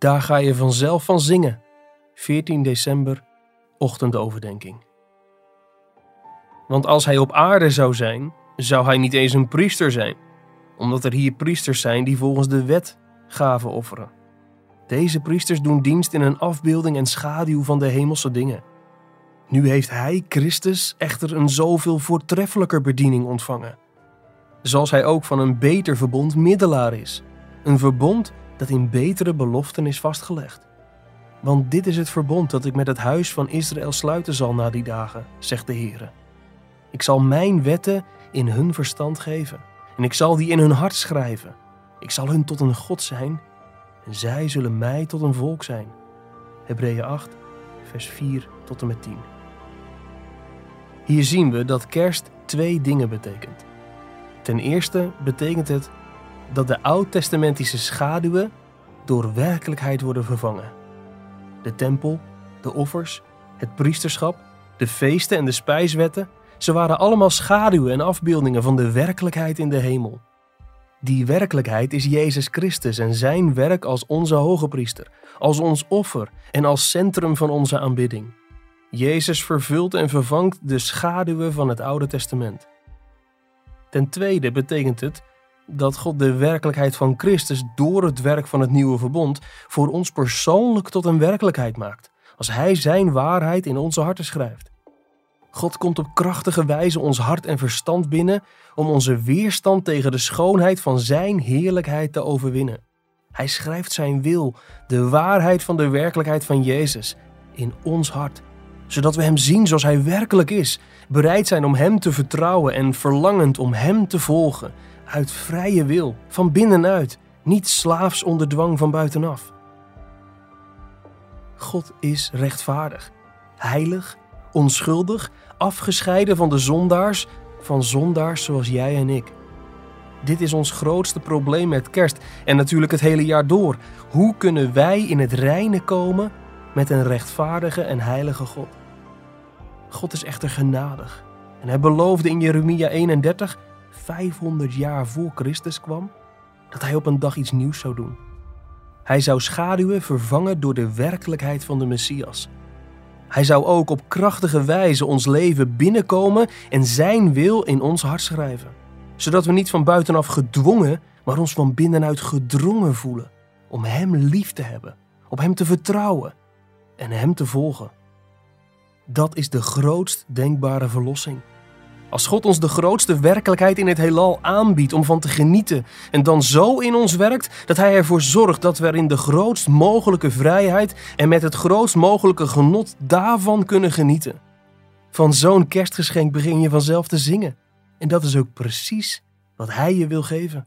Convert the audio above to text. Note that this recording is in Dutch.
Daar ga je vanzelf van zingen. 14 december, ochtendoverdenking. Want als hij op aarde zou zijn, zou hij niet eens een priester zijn, omdat er hier priesters zijn die volgens de wet gaven offeren. Deze priesters doen dienst in een afbeelding en schaduw van de hemelse dingen. Nu heeft hij, Christus, echter een zoveel voortreffelijker bediening ontvangen. Zoals hij ook van een beter verbond middelaar is. Een verbond dat in betere beloften is vastgelegd. Want dit is het verbond dat ik met het huis van Israël sluiten zal na die dagen, zegt de Heer. Ik zal mijn wetten in hun verstand geven en ik zal die in hun hart schrijven. Ik zal hun tot een God zijn en zij zullen mij tot een volk zijn. Hebreeën 8, vers 4 tot en met 10. Hier zien we dat kerst twee dingen betekent. Ten eerste betekent het dat de oud-testamentische schaduwen door werkelijkheid worden vervangen. De tempel, de offers, het priesterschap, de feesten en de spijswetten, ze waren allemaal schaduwen en afbeeldingen van de werkelijkheid in de hemel. Die werkelijkheid is Jezus Christus en zijn werk als onze hoge priester, als ons offer en als centrum van onze aanbidding. Jezus vervult en vervangt de schaduwen van het Oude Testament. Ten tweede betekent het dat God de werkelijkheid van Christus door het werk van het nieuwe verbond voor ons persoonlijk tot een werkelijkheid maakt, als Hij Zijn waarheid in onze harten schrijft. God komt op krachtige wijze ons hart en verstand binnen om onze weerstand tegen de schoonheid van Zijn heerlijkheid te overwinnen. Hij schrijft Zijn wil, de waarheid van de werkelijkheid van Jezus, in ons hart, zodat we Hem zien zoals Hij werkelijk is, bereid zijn om Hem te vertrouwen en verlangend om Hem te volgen, uit vrije wil, van binnenuit, niet slaafs onder dwang van buitenaf. God is rechtvaardig, heilig, onschuldig, afgescheiden van de zondaars, van zondaars zoals jij en ik. Dit is ons grootste probleem met kerst en natuurlijk het hele jaar door. Hoe kunnen wij in het reine komen met een rechtvaardige en heilige God? God is echter genadig en hij beloofde in Jeremia 31 500 jaar voor Christus kwam, dat hij op een dag iets nieuws zou doen. Hij zou schaduwen vervangen door de werkelijkheid van de Messias. Hij zou ook op krachtige wijze ons leven binnenkomen en zijn wil in ons hart schrijven, zodat we niet van buitenaf gedwongen, maar ons van binnenuit gedrongen voelen om Hem lief te hebben, op Hem te vertrouwen en Hem te volgen. Dat is de grootst denkbare verlossing. Als God ons de grootste werkelijkheid in het heelal aanbiedt om van te genieten en dan zo in ons werkt dat Hij ervoor zorgt dat we er in de grootst mogelijke vrijheid en met het grootst mogelijke genot daarvan kunnen genieten. Van zo'n kerstgeschenk begin je vanzelf te zingen. En dat is ook precies wat Hij je wil geven.